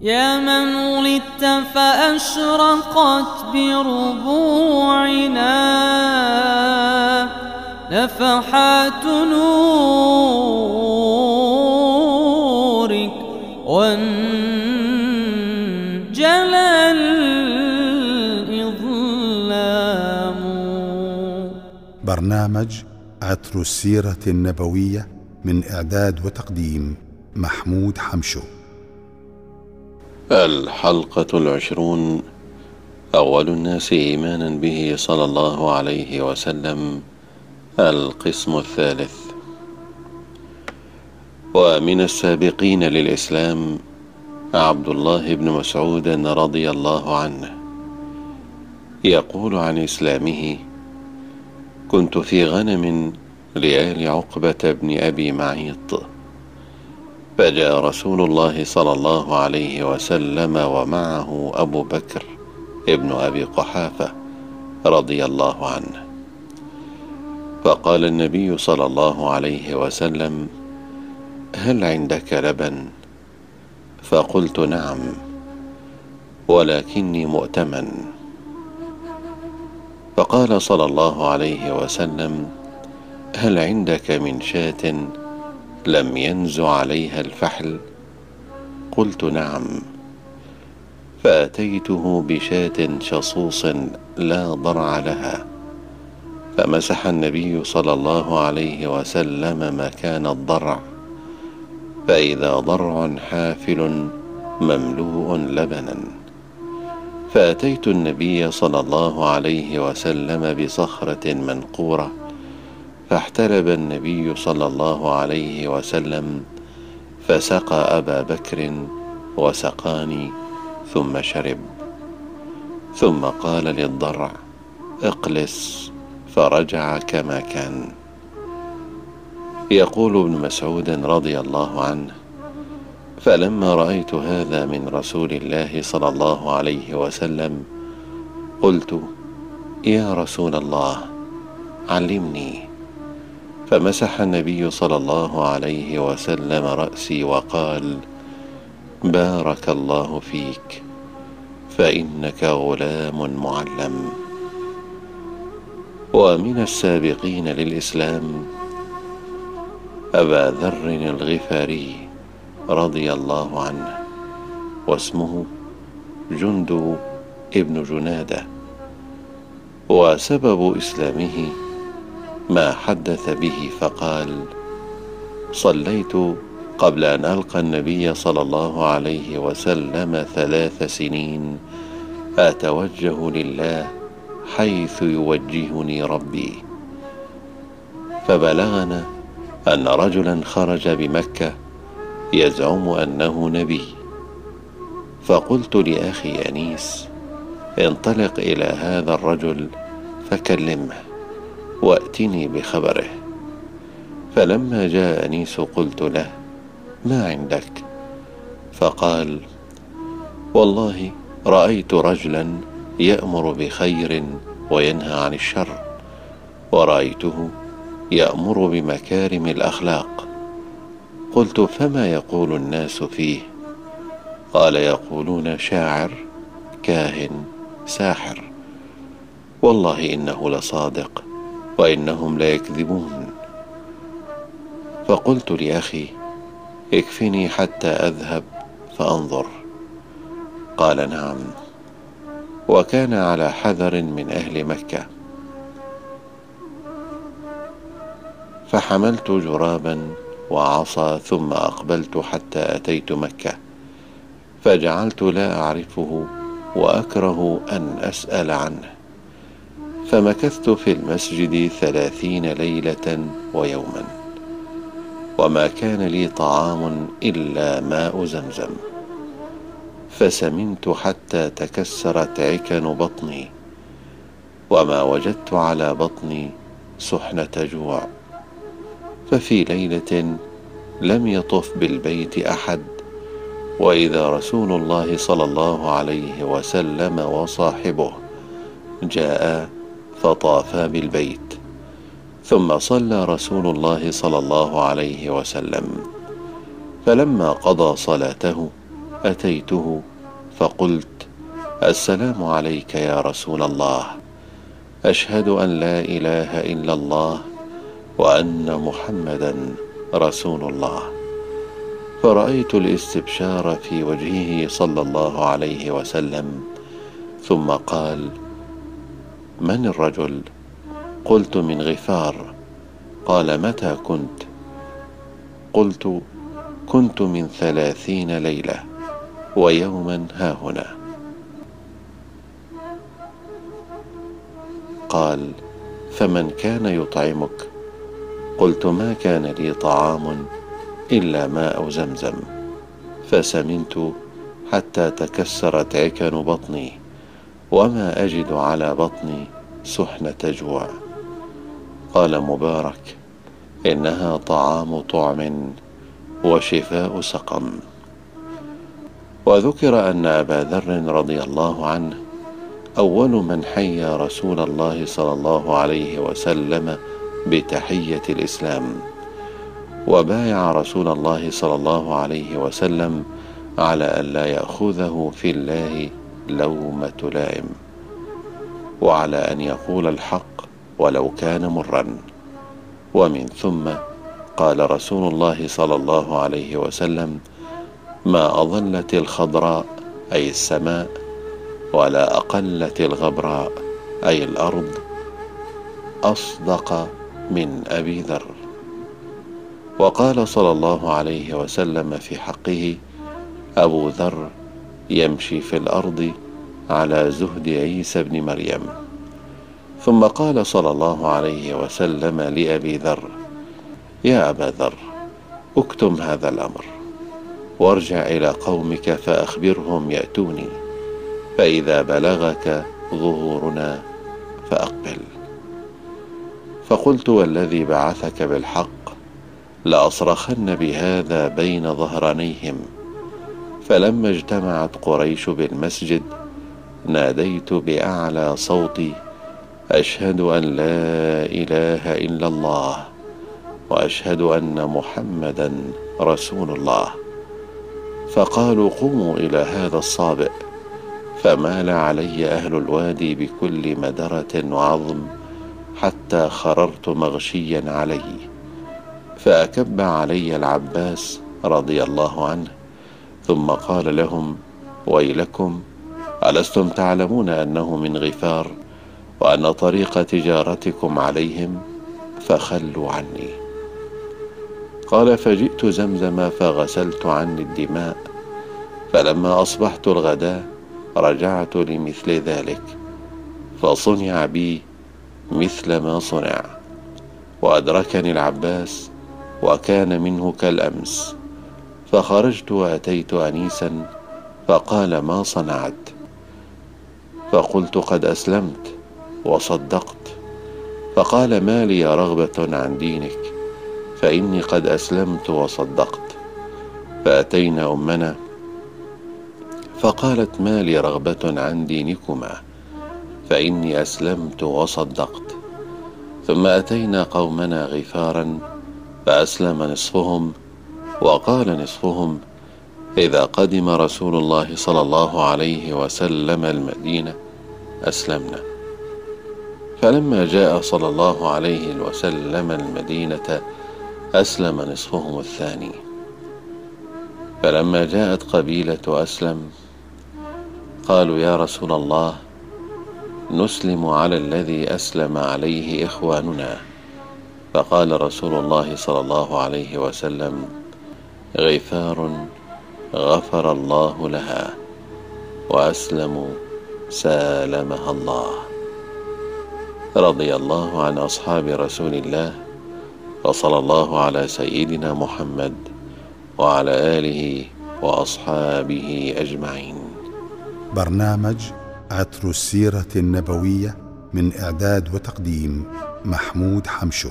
يا من ولدت فأشرقت بربوعنا نفحات نورك وانجلى الإظلام. برنامج عطر السيرة النبوية من إعداد وتقديم محمود حمشو. الحلقة العشرون. أول الناس إيمانا به صلى الله عليه وسلم. القسم الثالث. ومن السابقين للإسلام عبد الله بن مسعود رضي الله عنه. يقول عن إسلامه كنت في غنم لآل عقبة بن أبي معيط. فجاء رسول الله صلى الله عليه وسلم ومعه أبو بكر ابن أبي قحافة رضي الله عنه. فقال النبي صلى الله عليه وسلم هل عندك لبن؟ فقلت نعم ولكني مؤتمن. فقال صلى الله عليه وسلم هل عندك من شاة؟ لم ينز عليها الفحل. قلت نعم. فأتيته بشاة شصوص لا ضرع لها. فمسح النبي صلى الله عليه وسلم مكان الضرع. فإذا ضرع حافل مملوء لبنا. فأتيت النبي صلى الله عليه وسلم بصخرة منقورة. فاحتلب النبي صلى الله عليه وسلم فسقى أبا بكر وسقاني ثم شرب ثم قال للضرع اقلس فرجع كما كان. يقول ابن مسعود رضي الله عنه فلما رأيت هذا من رسول الله صلى الله عليه وسلم قلت يا رسول الله علمني. فمسح النبي صلى الله عليه وسلم رأسي وقال بارك الله فيك فإنك غلام معلم. ومن السابقين للإسلام أبا ذر الغفاري رضي الله عنه واسمه جندب ابن جنادة وسبب إسلامه ما حدث به فقال صليت قبل أن ألقى النبي صلى الله عليه وسلم ثلاث سنين. أتوجه لله حيث يوجهني ربي. فبلغنا أن رجلا خرج بمكة يزعم أنه نبي. فقلت لأخي أنيس انطلق إلى هذا الرجل فكلمه. واتني بخبره. فلما جاء انيس قلت له ما عندك؟ فقال والله رأيت رجلا يأمر بخير وينهى عن الشر ورأيته يأمر بمكارم الأخلاق. قلت فما يقول الناس فيه؟ قال يقولون شاعر كاهن ساحر. والله إنه لصادق. وإنهم ليكذبون فقلت لأخي اكفني حتى أذهب فأنظر. قال نعم. وكان على حذر من أهل مكة. فحملت جرابا وعصا ثم أقبلت حتى أتيت مكة. فجعلت لا أعرفه وأكره أن أسأل عنه. فمكثت في المسجد ثلاثين ليلة ويوما وما كان لي طعام إلا ماء زمزم فسمنت حتى تكسرت عكن بطني وما وجدت على بطني سحنة جوع ففي ليلة لم يطف بالبيت أحد وإذا رسول الله صلى الله عليه وسلم وصاحبه جاء فطافا بالبيت. ثم صلى رسول الله صلى الله عليه وسلم. فلما قضى صلاته أتيته فقلت السلام عليك يا رسول الله. أشهد أن لا إله إلا الله وأن محمدا رسول الله. فرأيت الاستبشار في وجهه صلى الله عليه وسلم. ثم قال من الرجل؟ قلت من غفار. قال متى كنت؟ قلت كنت من ثلاثين ليلة ويوما هاهنا قال فمن كان يطعمك؟ قلت ما كان لي طعام إلا ماء زمزم فسمنت حتى تكسرت عكن بطني. وما أجد على بطني سحنة جوع. قال مبارك إنها طعام طعم وشفاء سقم. وذكر أن أبا ذر رضي الله عنه أول من حيا رسول الله صلى الله عليه وسلم بتحية الإسلام وبايع رسول الله صلى الله عليه وسلم على الا يأخذه في الله لومة لائم وعلى أن يقول الحق ولو كان مرا. ومن ثم قال رسول الله صلى الله عليه وسلم ما أظلت الخضراء أي السماء ولا أقلت الغبراء أي الأرض أصدق من أبي ذر. وقال صلى الله عليه وسلم في حقه أبو ذر يمشي في الأرض على زهد عيسى بن مريم. ثم قال صلى الله عليه وسلم لأبي ذر يا أبا ذر اكتم هذا الأمر وارجع إلى قومك فأخبرهم يأتوني فإذا بلغك ظهورنا فأقبل. فقلت والذي بعثك بالحق لأصرخن بهذا بين ظهرانيهم. فلما اجتمعت قريش بالمسجد ناديت بأعلى صوتي أشهد أن لا إله إلا الله وأشهد أن محمدا رسول الله. فقالوا قوموا إلى هذا الصابئ فمال علي أهل الوادي بكل مدرة وعظم حتى خررت مغشيا عليه فأكب علي العباس رضي الله عنه ثم قال لهم ويلكم ألستم تعلمون أنه من غفار وأن طريق تجارتكم عليهم فخلوا عني. قال فجئت زمزم فغسلت عني الدماء فلما أصبحت الغداه رجعت لمثل ذلك فصنع بي مثل ما صنع وأدركني العباس وكان منه كالأمس. فخرجت وأتيت انيسا فقال ما صنعت؟ فقلت قد أسلمت وصدقت. فقال ما لي رغبة عن دينك؟ فإني قد أسلمت وصدقت. فأتينا أمنا. فقالت ما لي رغبة عن دينكما؟ فإني أسلمت وصدقت. ثم أتينا قومنا غفارا فأسلم نصفهم وقال نصفهم إذا قدم رسول الله صلى الله عليه وسلم المدينة أسلمنا. فلما جاء صلى الله عليه وسلم المدينة أسلم نصفهم الثاني. فلما جاءت قبيلة أسلم قالوا يا رسول الله نسلم على الذي أسلم عليه إخواننا. فقال رسول الله صلى الله عليه وسلم غفار غفر الله لها واسلموا سالمها الله. رضي الله عن أصحاب رسول الله وصلى الله على سيدنا محمد وعلى آله وأصحابه أجمعين. برنامج عطر السيرة النبوية من إعداد وتقديم محمود حمشو.